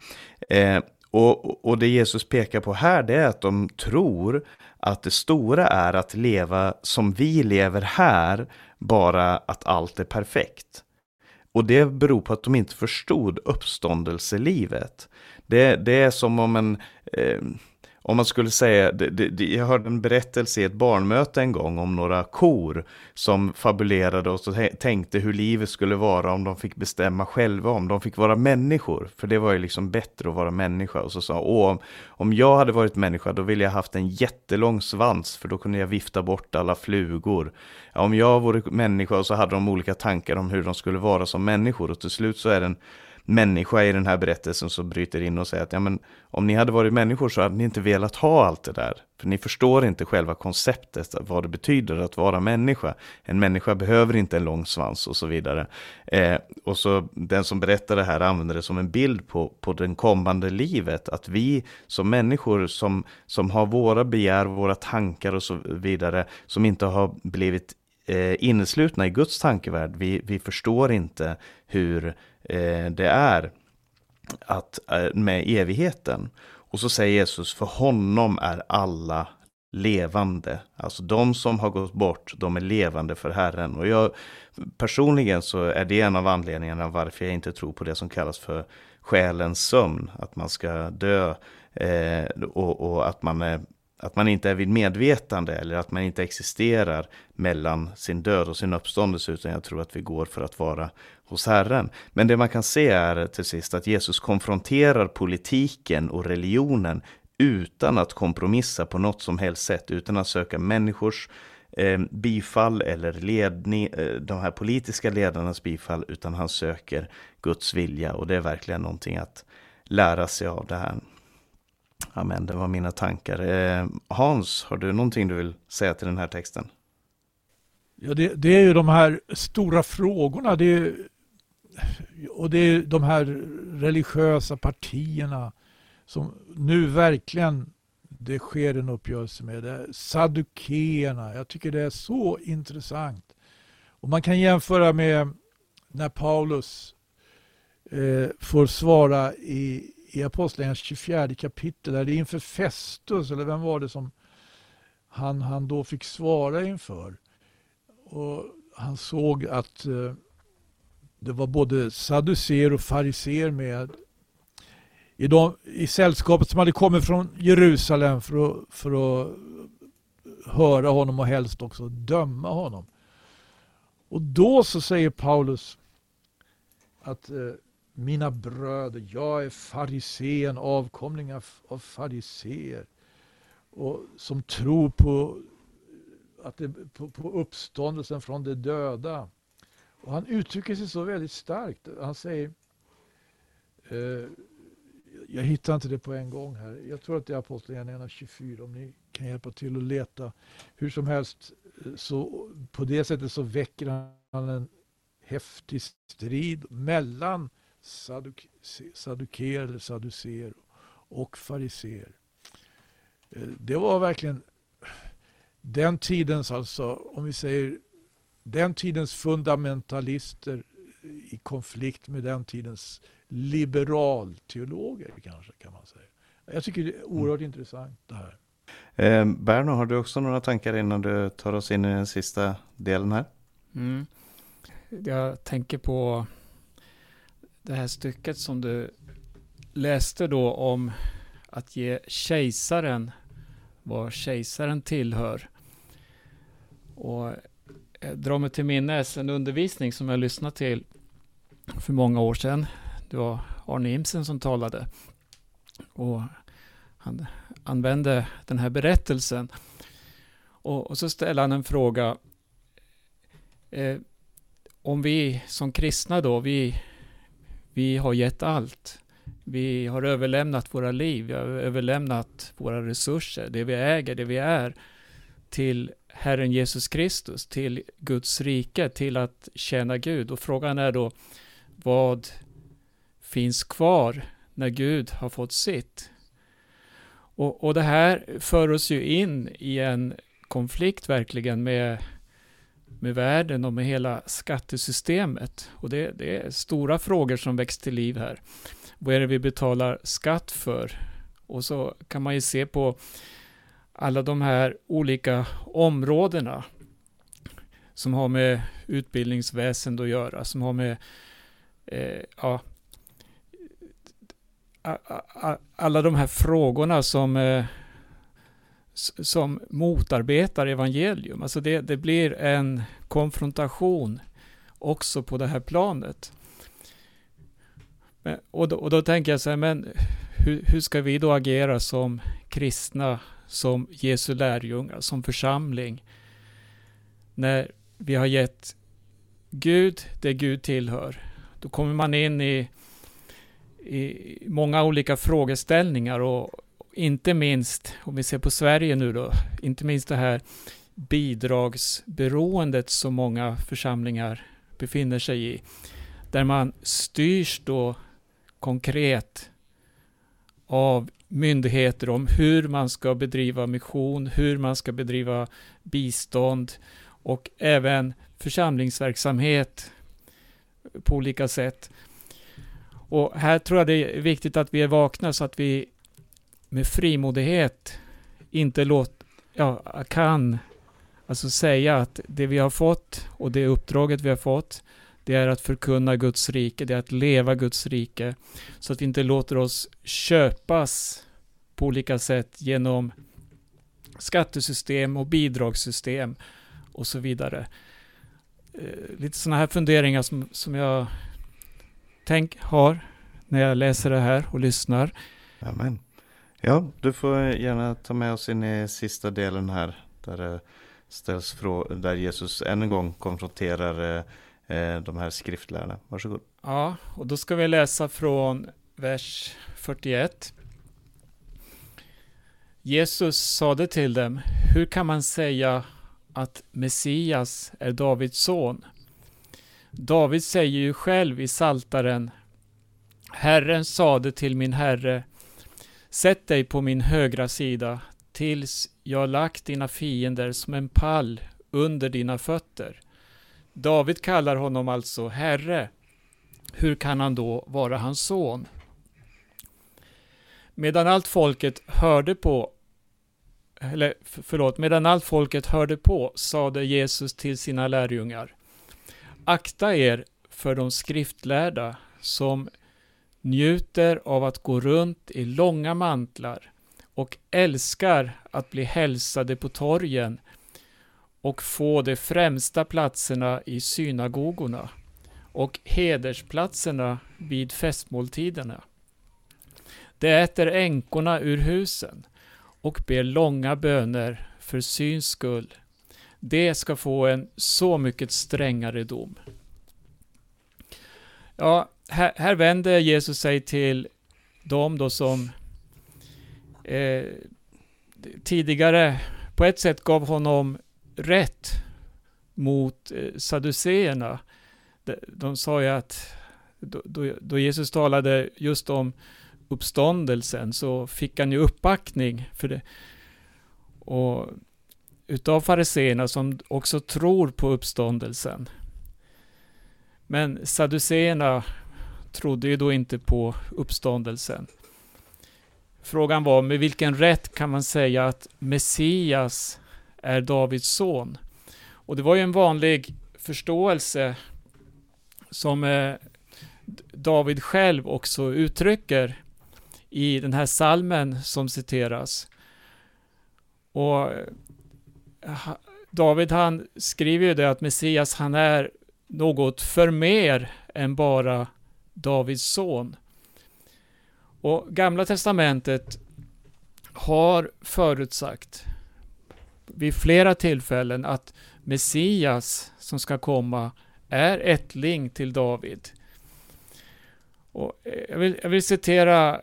Eh, och, och det Jesus pekar på här det är att de tror att det stora är att leva som vi lever här, bara att allt är perfekt. Och det beror på att de inte förstod uppståndelselivet. Det, det är som om en, eh, om man skulle säga, det, det, jag hörde en berättelse i ett barnmöte en gång om några kor som fabulerade och så tänkte hur livet skulle vara om de fick bestämma själva, om de fick vara människor. För det var ju liksom bättre att vara människa. Och så sa åh, om jag hade varit människa då ville jag haft en jättelång svans för då kunde jag vifta bort alla flugor. Ja, om jag vore människa så hade de olika tankar om hur de skulle vara som människor och till slut så är den människa i den här berättelsen som bryter in och säger att ja, men, om ni hade varit människor så hade ni inte velat ha allt det där. För ni förstår inte själva konceptet, vad det betyder att vara människa. En människa behöver inte en lång svans och så vidare. Eh, och så den som berättar det här använder det som en bild på, på den kommande livet. Att vi som människor som, som har våra begär, våra tankar och så vidare, som inte har blivit eh, inneslutna i Guds tankevärld. Vi, vi förstår inte hur Eh, det är att, eh, med evigheten. Och så säger Jesus, för honom är alla levande. Alltså de som har gått bort, de är levande för Herren. Och jag personligen så är det en av anledningarna varför jag inte tror på det som kallas för själens sömn. Att man ska dö eh, och, och, att man är att man inte är vid medvetande eller att man inte existerar mellan sin död och sin uppståndelse utan jag tror att vi går för att vara hos Herren. Men det man kan se är till sist att Jesus konfronterar politiken och religionen utan att kompromissa på något som helst sätt, utan att söka människors eh, bifall eller ledning, eh, de här politiska ledarnas bifall, utan han söker Guds vilja och det är verkligen någonting att lära sig av det här. Amen, det var mina tankar. Eh, Hans, har du någonting du vill säga till den här texten? Ja, det, det är ju de här stora frågorna. Det är, och det är de här religiösa partierna som nu verkligen det sker en uppgörelse med. Det Saddukeerna. Jag tycker det är så intressant. Och Man kan jämföra med när Paulus eh, får svara i i Apostlagärningarnas 24 kapitel, där det är inför Festus, eller vem var det som han, han då fick svara inför. Och han såg att eh, det var både saduceer och fariser med i, de, i sällskapet som hade kommit från Jerusalem för att, för att höra honom och helst också döma honom. Och då så säger Paulus att eh, mina bröder, jag är farisén, avkomling av fariseer och som tror på, att det, på, på uppståndelsen från de döda. Och han uttrycker sig så väldigt starkt. Han säger, eh, jag hittar inte det på en gång här. Jag tror att det är Apostlagärningarna 24, om ni kan hjälpa till att leta. Hur som helst, eh, så på det sättet så väcker han en häftig strid mellan saduker eller saduceer och fariseer. Eh, det var verkligen den tidens, alltså om vi säger den tidens fundamentalister i konflikt med den tidens liberalteologer kanske kan man säga. Jag tycker det är oerhört mm. intressant det här. Eh, Berno, har du också några tankar innan du tar oss in i den sista delen här? Mm. Jag tänker på det här stycket som du läste då om att ge kejsaren vad kejsaren tillhör. Och Eh, drar mig till minnes en undervisning som jag lyssnade till för många år sedan. Det var Arne Imsen som talade. Och han använde den här berättelsen. Och, och så ställde han en fråga. Eh, om vi som kristna då, vi, vi har gett allt. Vi har överlämnat våra liv, vi har överlämnat våra resurser, det vi äger, det vi är, till Herren Jesus Kristus, till Guds rike, till att tjäna Gud. Och frågan är då, vad finns kvar när Gud har fått sitt? Och, och det här för oss ju in i en konflikt verkligen med, med världen och med hela skattesystemet. Och det, det är stora frågor som väcks till liv här. Vad är det vi betalar skatt för? Och så kan man ju se på alla de här olika områdena som har med utbildningsväsende att göra, som har med eh, ja, alla de här frågorna som, eh, som motarbetar evangelium. Alltså det, det blir en konfrontation också på det här planet. Och då, och då tänker jag så här, men hur, hur ska vi då agera som kristna, som Jesu lärjungar, som församling? När vi har gett Gud det Gud tillhör. Då kommer man in i, i många olika frågeställningar och inte minst, om vi ser på Sverige nu då, inte minst det här bidragsberoendet som många församlingar befinner sig i. Där man styrs då konkret av myndigheter om hur man ska bedriva mission, hur man ska bedriva bistånd och även församlingsverksamhet på olika sätt. Och här tror jag det är viktigt att vi är vakna så att vi med frimodighet inte låt, ja, kan alltså säga att det vi har fått och det uppdraget vi har fått det är att förkunna Guds rike, det är att leva Guds rike. Så att vi inte låter oss köpas på olika sätt genom skattesystem och bidragssystem och så vidare. Eh, lite sådana här funderingar som, som jag tänk, har när jag läser det här och lyssnar. Amen. Ja, du får gärna ta med oss in i sista delen här. Där eh, ställs frå- där Jesus än en gång konfronterar Eh, Eh, de här skriftlärarna. Varsågod. Ja, och då ska vi läsa från vers 41. Jesus sade till dem, hur kan man säga att Messias är Davids son? David säger ju själv i Saltaren Herren sade till min herre Sätt dig på min högra sida tills jag lagt dina fiender som en pall under dina fötter. David kallar honom alltså Herre. Hur kan han då vara hans son? Medan allt folket hörde på eller förlåt, medan allt folket hörde på sade Jesus till sina lärjungar Akta er för de skriftlärda som njuter av att gå runt i långa mantlar och älskar att bli hälsade på torgen och få de främsta platserna i synagogorna och hedersplatserna vid festmåltiderna. De äter änkorna ur husen och ber långa böner för syns skull. Det ska få en så mycket strängare dom. Ja, här, här vänder Jesus sig till dem då som eh, tidigare på ett sätt gav honom rätt mot eh, saduceerna. De, de sa ju att då, då, då, Jesus talade just om uppståndelsen så fick han ju uppbackning för det. Och utav fariseerna som också tror på uppståndelsen. Men saduceerna trodde ju då inte på uppståndelsen. Frågan var med vilken rätt kan man säga att Messias är Davids son? Och det var ju en vanlig förståelse som eh, David själv också uttrycker i den här salmen som citeras. Och eh, David han skriver ju det att Messias han är något för mer än bara Davids son. Och Gamla Testamentet har förutsagt vid flera tillfällen att Messias som ska komma är ättling till David. Och eh, jag, vill, jag vill citera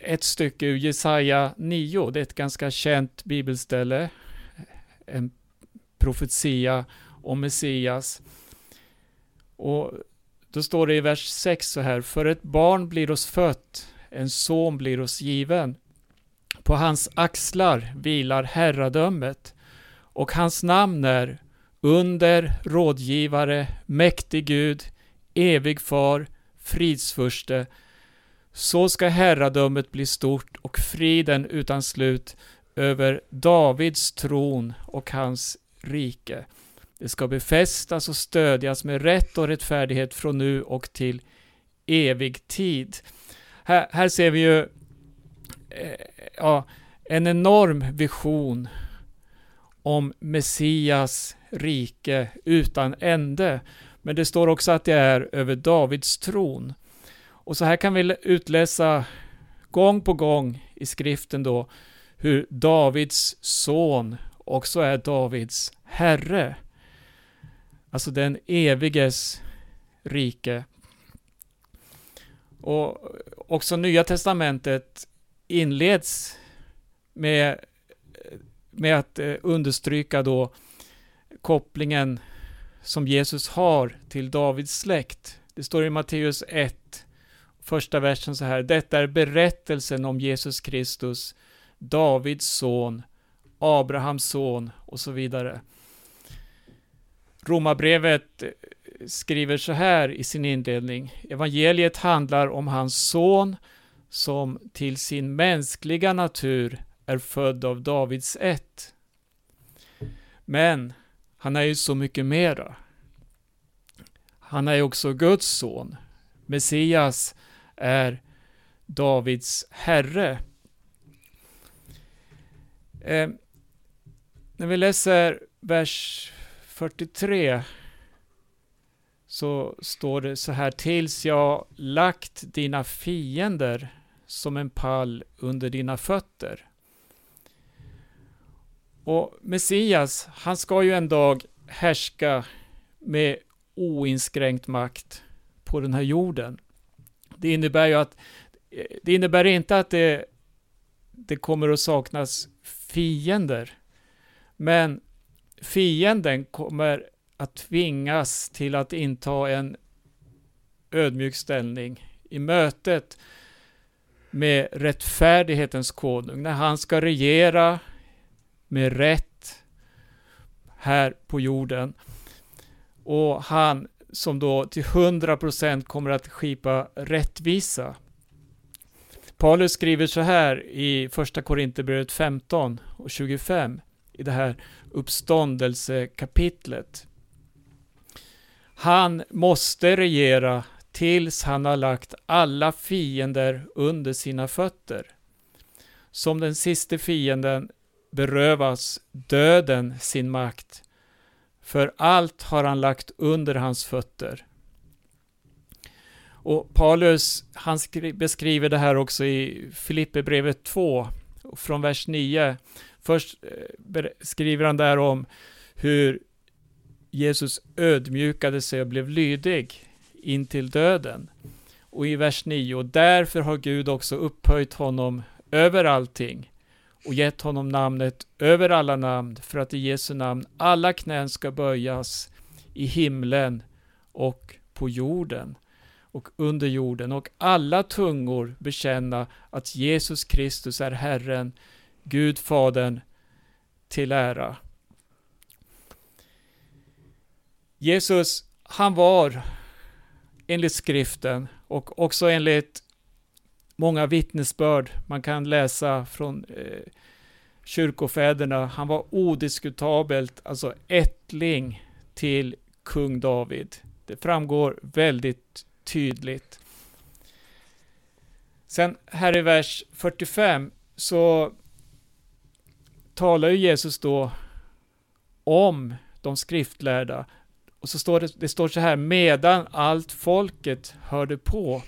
ett stycke ur Jesaja 9. Det är ett ganska känt bibelställe. En profetia om Messias. Och då står det i vers 6 så här. För ett barn blir oss fött, en son blir oss given. På hans axlar vilar herradömet och hans namn är under, rådgivare, mäktig Gud, evig far, fridsförste. Så ska herradömet bli stort och friden utan slut över Davids tron och hans rike. Det ska befästas och stödjas med rätt och rättfärdighet från nu och till evig tid. Här, här ser vi ju eh, ja, en enorm vision om Messias rike utan ände. Men det står också att det är över Davids tron. Och så här kan vi utläsa gång på gång i skriften då hur Davids son också är Davids herre. Alltså den eviges rike. Och också Nya Testamentet inleds med, med att eh, understryka då kopplingen som Jesus har till Davids släkt. Det står i Matteus 1, första versen så här. Detta är berättelsen om Jesus Kristus, Davids son, Abrahams son och så vidare. Romarbrevet eh, skriver så här i sin inledning. Evangeliet handlar om hans son som till sin mänskliga natur är född av Davids ett. Men han är ju så mycket mera. Han är ju också Guds son. Messias är Davids herre. Eh, när vi läser vers 43 så står det så här tills jag lagt dina fiender som en pall under dina fötter. Och Messias, han ska ju en dag härska med oinskränkt makt på den här jorden. Det innebär ju att det innebär inte att det, det kommer att saknas fiender. Men fienden kommer att tvingas till att inta en ödmjuk ställning i mötet med rättfärdighetens konung, när han ska regera med rätt här på jorden. Och han som då till 100% kommer att skipa rättvisa. Paulus skriver så här i första Korinthierbrevet 15 och 25 i det här uppståndelsekapitlet. Han måste regera tills han har lagt alla fiender under sina fötter. Som den sista fienden berövas döden sin makt, för allt har han lagt under hans fötter. Och Paulus, han beskriver det här också i Filipperbrevet 2, från vers 9. Först eh, skriver han där om hur Jesus ödmjukade sig och blev lydig in till döden. Och i vers 9, därför har Gud också upphöjt honom över allting och gett honom namnet över alla namn för att i Jesu namn alla knän ska böjas i himlen och på jorden och under jorden och alla tungor bekänna att Jesus Kristus är Herren, Gud Fadern till ära. Jesus, han var enligt skriften och också enligt många vittnesbörd man kan läsa från eh, kyrkofäderna. Han var odiskutabelt, alltså ättling till kung David. Det framgår väldigt tydligt. Sen här i vers 45 så talar ju Jesus då om de skriftlärda. Och så står det, det står så här, medan allt folket hörde på.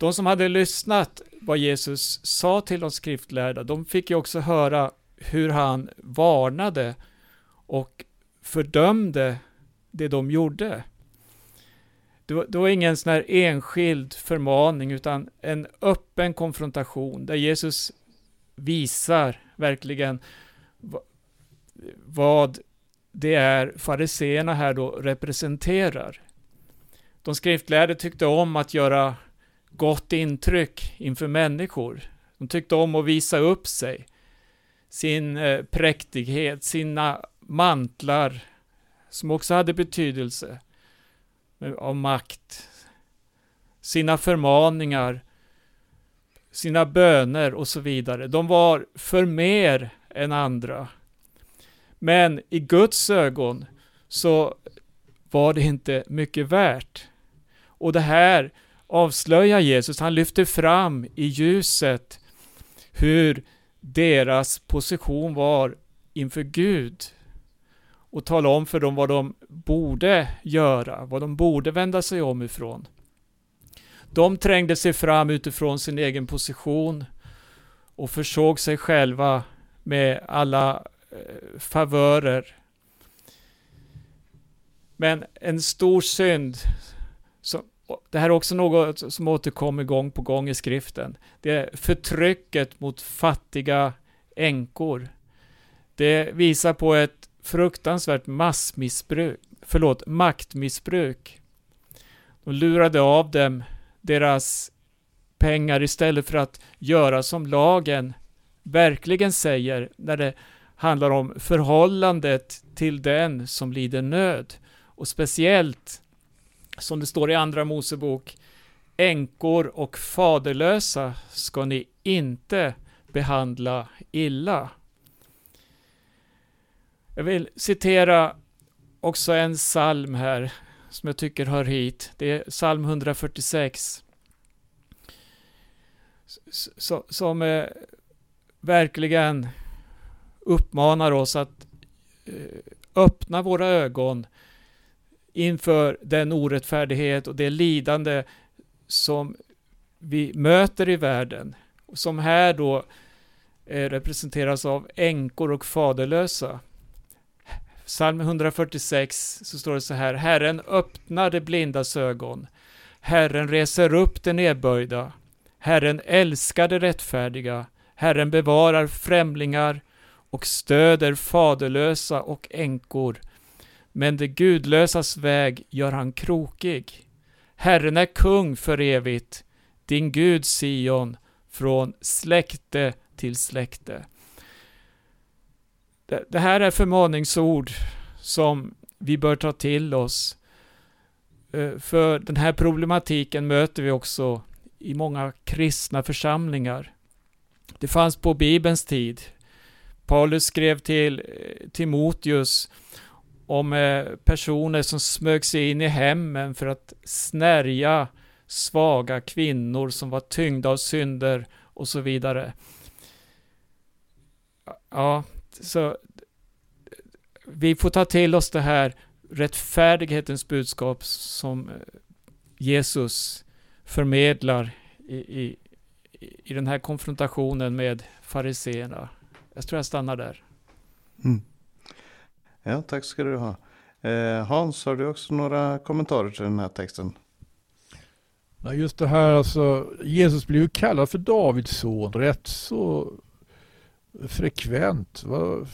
De som hade lyssnat vad Jesus sa till de skriftlärda, de fick ju också höra hur han varnade och fördömde det de gjorde. Det var, det var ingen sån här enskild förmaning utan en öppen konfrontation där Jesus visar verkligen vad det är fariseerna här då representerar. De skriftlärde tyckte om att göra gott intryck inför människor. De tyckte om att visa upp sig, sin eh, präktighet, sina mantlar, som också hade betydelse eh, av makt, sina förmaningar, sina böner och så vidare. De var för mer än andra. Men i Guds ögon så var det inte mycket värt. Och det här avslöjar Jesus. Han lyfter fram i ljuset hur deras position var inför Gud och tala om för dem vad de borde göra, vad de borde vända sig om ifrån. De trängde sig fram utifrån sin egen position och försåg sig själva med alla eh, favörer. Men en stor synd, som, det här är också något som återkommer gång på gång i skriften, det är förtrycket mot fattiga änkor. Det visar på ett fruktansvärt massmissbruk, förlåt, maktmissbruk. De lurade av dem deras pengar istället för att göra som lagen verkligen säger när det handlar om förhållandet till den som lider nöd. Och speciellt, som det står i Andra Mosebok, änkor och faderlösa ska ni inte behandla illa. Jag vill citera också en psalm här som jag tycker hör hit. Det är psalm 146. Som eh, verkligen uppmanar oss att eh, öppna våra ögon inför den orättfärdighet och det lidande som vi möter i världen. Som här då eh, representeras av änkor och faderlösa. Psalm 146 så står det så här. Herren öppnar de blindas ögon. Herren reser upp de nedböjda. Herren älskar de rättfärdiga. Herren bevarar främlingar och stöder faderlösa och änkor. Men det gudlösas väg gör han krokig. Herren är kung för evigt, din Gud Sion, från släkte till släkte. Det, här är förmaningsord som vi bör ta till oss. Eh, för den här problematiken möter vi också i många kristna församlingar. Det fanns på Bibelns tid. Paulus skrev till eh, Timoteus om eh, personer som smög sig in i hemmen för att snärja svaga kvinnor som var tyngda av synder och så vidare. Ja, så vi får ta till oss det här rättfärdighetens budskap som eh, Jesus förmedlar i, i, i den här konfrontationen med fariseerna. Jag tror jag stannar där. Mm. Ja, tack ska du ha. Eh, Hans, har du också några kommentarer till den här texten? Ja, just det här alltså, Jesus blev ju kallad för Davids son rätt så frekvent. Va?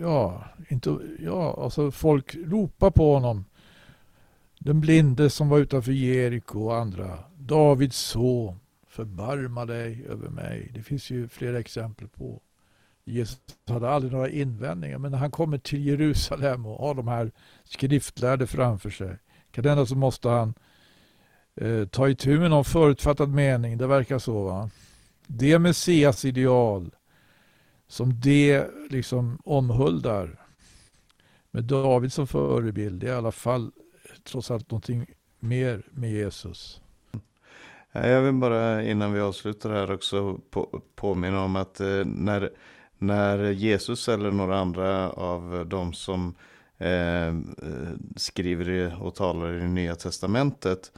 Ja, inte, ja, alltså folk ropar på honom. Den blinde som var utanför Jeriko och andra. Davids son, förbarma dig över mig. Det finns ju flera exempel på. Jesus hade aldrig några invändningar, men när han kommer till Jerusalem och har de här skriftlärde framför sig, kan så måste han eh, ta itu med någon förutfattad mening. Det verkar så. va. Det Messias ideal som det liksom omhuldar med David som förebild, det är i alla fall trots allt någonting mer med Jesus. Jag vill bara innan vi avslutar här också på, påminna om att eh, när, när Jesus eller några andra av de som eh, skriver och talar i det nya testamentet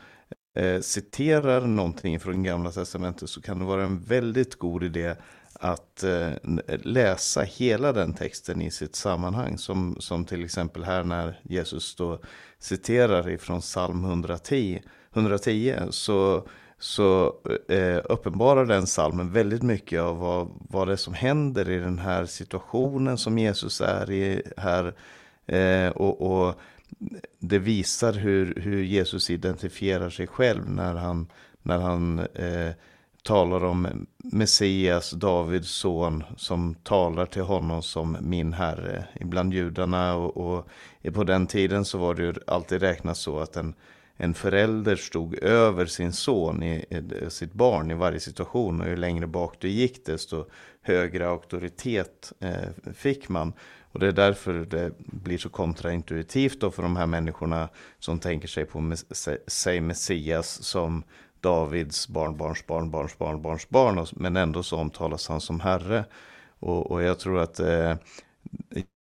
eh, citerar någonting från gamla testamentet så kan det vara en väldigt god idé att eh, läsa hela den texten i sitt sammanhang. Som, som till exempel här när Jesus då citerar ifrån psalm 110, 110 så, så eh, uppenbarar den psalmen väldigt mycket av vad, vad det är som händer i den här situationen som Jesus är i här. Eh, och, och det visar hur, hur Jesus identifierar sig själv när han, när han eh, talar om Messias, Davids son, som talar till honom som min herre. Ibland judarna och, och på den tiden så var det ju alltid räknat så att en, en förälder stod över sin son, i, i, sitt barn i varje situation. Och ju längre bak du gick desto högre auktoritet eh, fick man. Och det är därför det blir så kontraintuitivt då för de här människorna som tänker sig på sig Messias som Davids barnbarns barnbarns barnbarns barn, men ändå så omtalas han som Herre. Och, och jag tror att eh,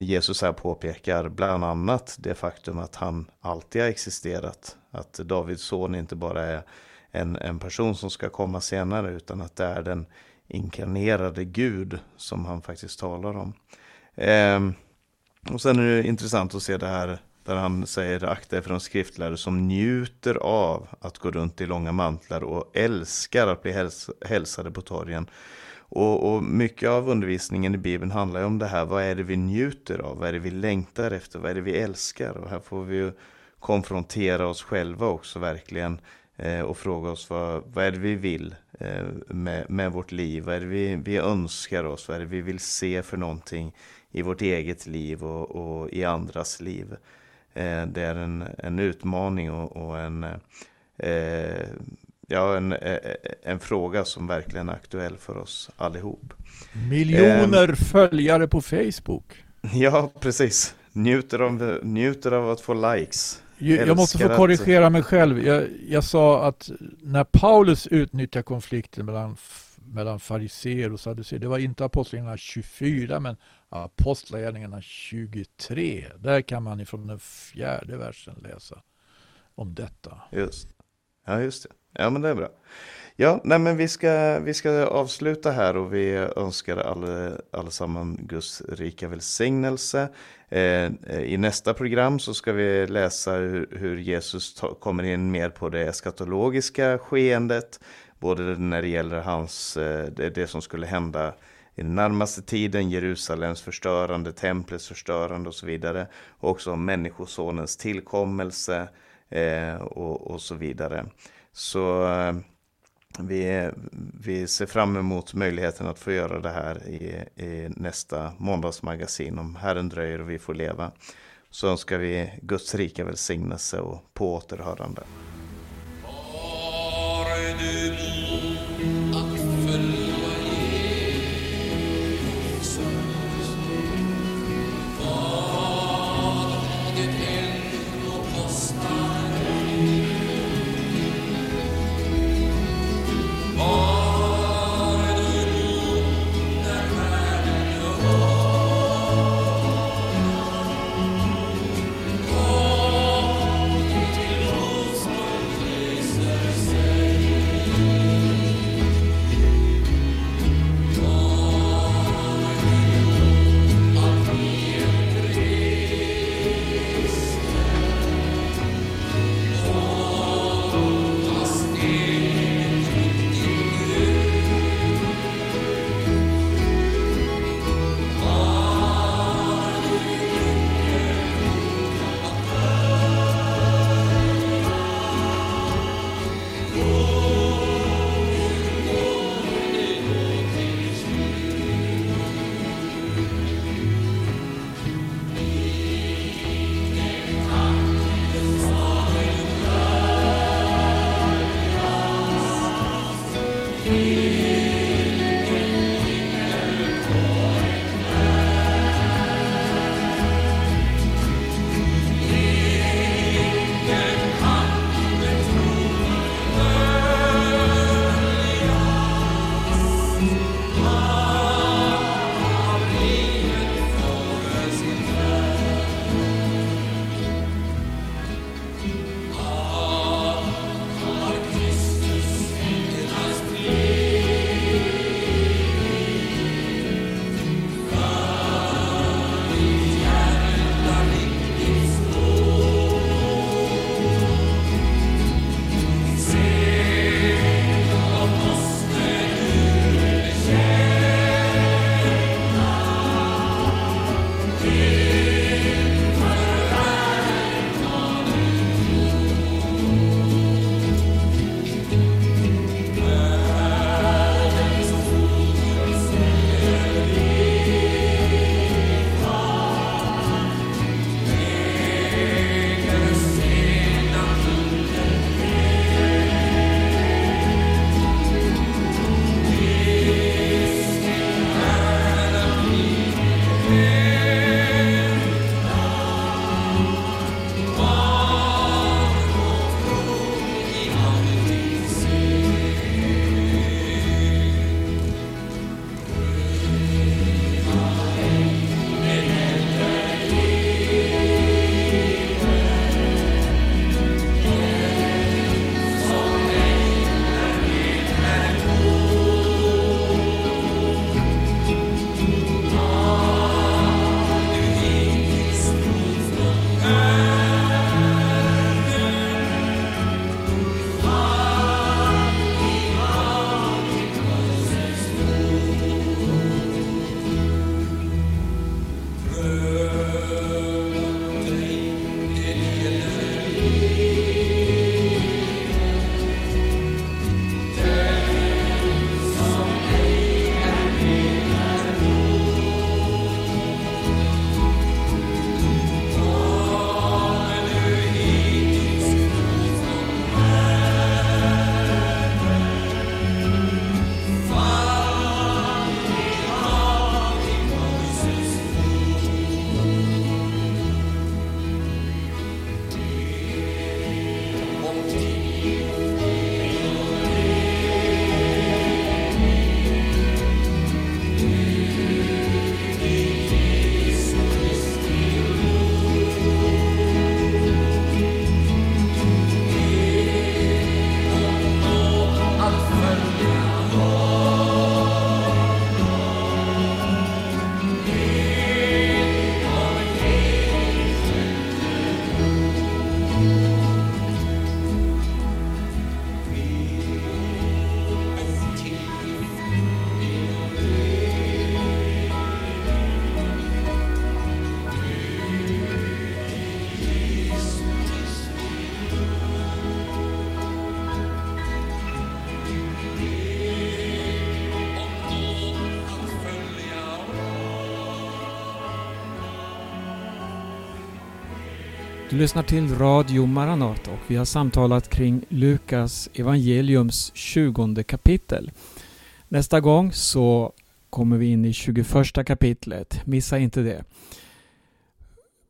Jesus här påpekar bland annat det faktum att han alltid har existerat. Att Davids son inte bara är en, en person som ska komma senare, utan att det är den inkarnerade Gud som han faktiskt talar om. Eh, och sen är det intressant att se det här där han säger akta er för de skriftlärare som njuter av att gå runt i långa mantlar och älskar att bli häls hälsade på torgen. Och, och, mycket av undervisningen i Bibeln handlar ju om det här. Vad är det vi njuter av? Vad är det vi längtar efter? Vad är det vi älskar? Och här får vi ju konfrontera oss själva också verkligen. Eh, och fråga oss vad, vad är det vi vill eh, med, med vårt liv? Vad är det vi, vi önskar oss? Vad är det vi vill se för någonting i vårt eget liv och, och i andras liv? Eh, det är en, en utmaning och, och en, eh, ja, en, en fråga som verkligen är aktuell för oss allihop. Miljoner eh, följare på Facebook. Ja, precis. Njuter av, njuter av att få likes. Jag måste få korrigera att... mig själv. Jag, jag, sa att när Paulus utnyttjar konflikten mellan, mellan fariseer och saduceer, det var inte Apostlagärningarna 24, men Apostlagärningarna 23. Där kan man ifrån den fjärde versen läsa om detta. Just Ja, just det. Ja, men det är bra. Ja, nej men vi ska, vi ska avsluta här och vi önskar alle, allesammans Guds rika välsignelse. Eh, I nästa program så ska vi läsa hur, hur Jesus ta, kommer in mer på det eskatologiska skeendet. Både när det gäller hans, eh, det, det som skulle hända i den närmaste tiden, Jerusalems förstörande, templets förstörande och så vidare. Och också om människosonens tillkommelse eh, och, och, så vidare. Så eh, vi, vi ser fram emot möjligheten att få göra det här i, i nästa måndagsmagasin om Herren dröjer och vi får leva. Så önskar vi Guds rika välsignelse och på återhörande. Lyssnar till Radio Maranata och vi har samtalat kring Lukas evangeliums 20 kapitel. Nästa gång så kommer vi in i 21 kapitlet. Missa inte det.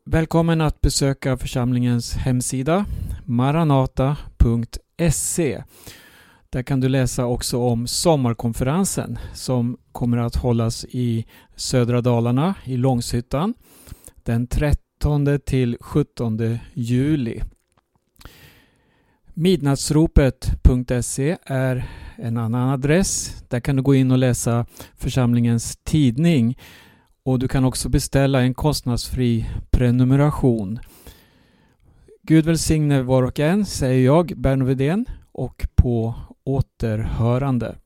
Välkommen att besöka församlingens hemsida maranata.se. Där kan du läsa också om sommarkonferensen som kommer att hållas i södra Dalarna i Långshyttan den 13 till 17 juli. Midnattsropet.se är en annan adress. Där kan du gå in och läsa församlingens tidning och du kan också beställa en kostnadsfri prenumeration. Gud välsigne var och en, säger jag, Berno Vedén, och på återhörande.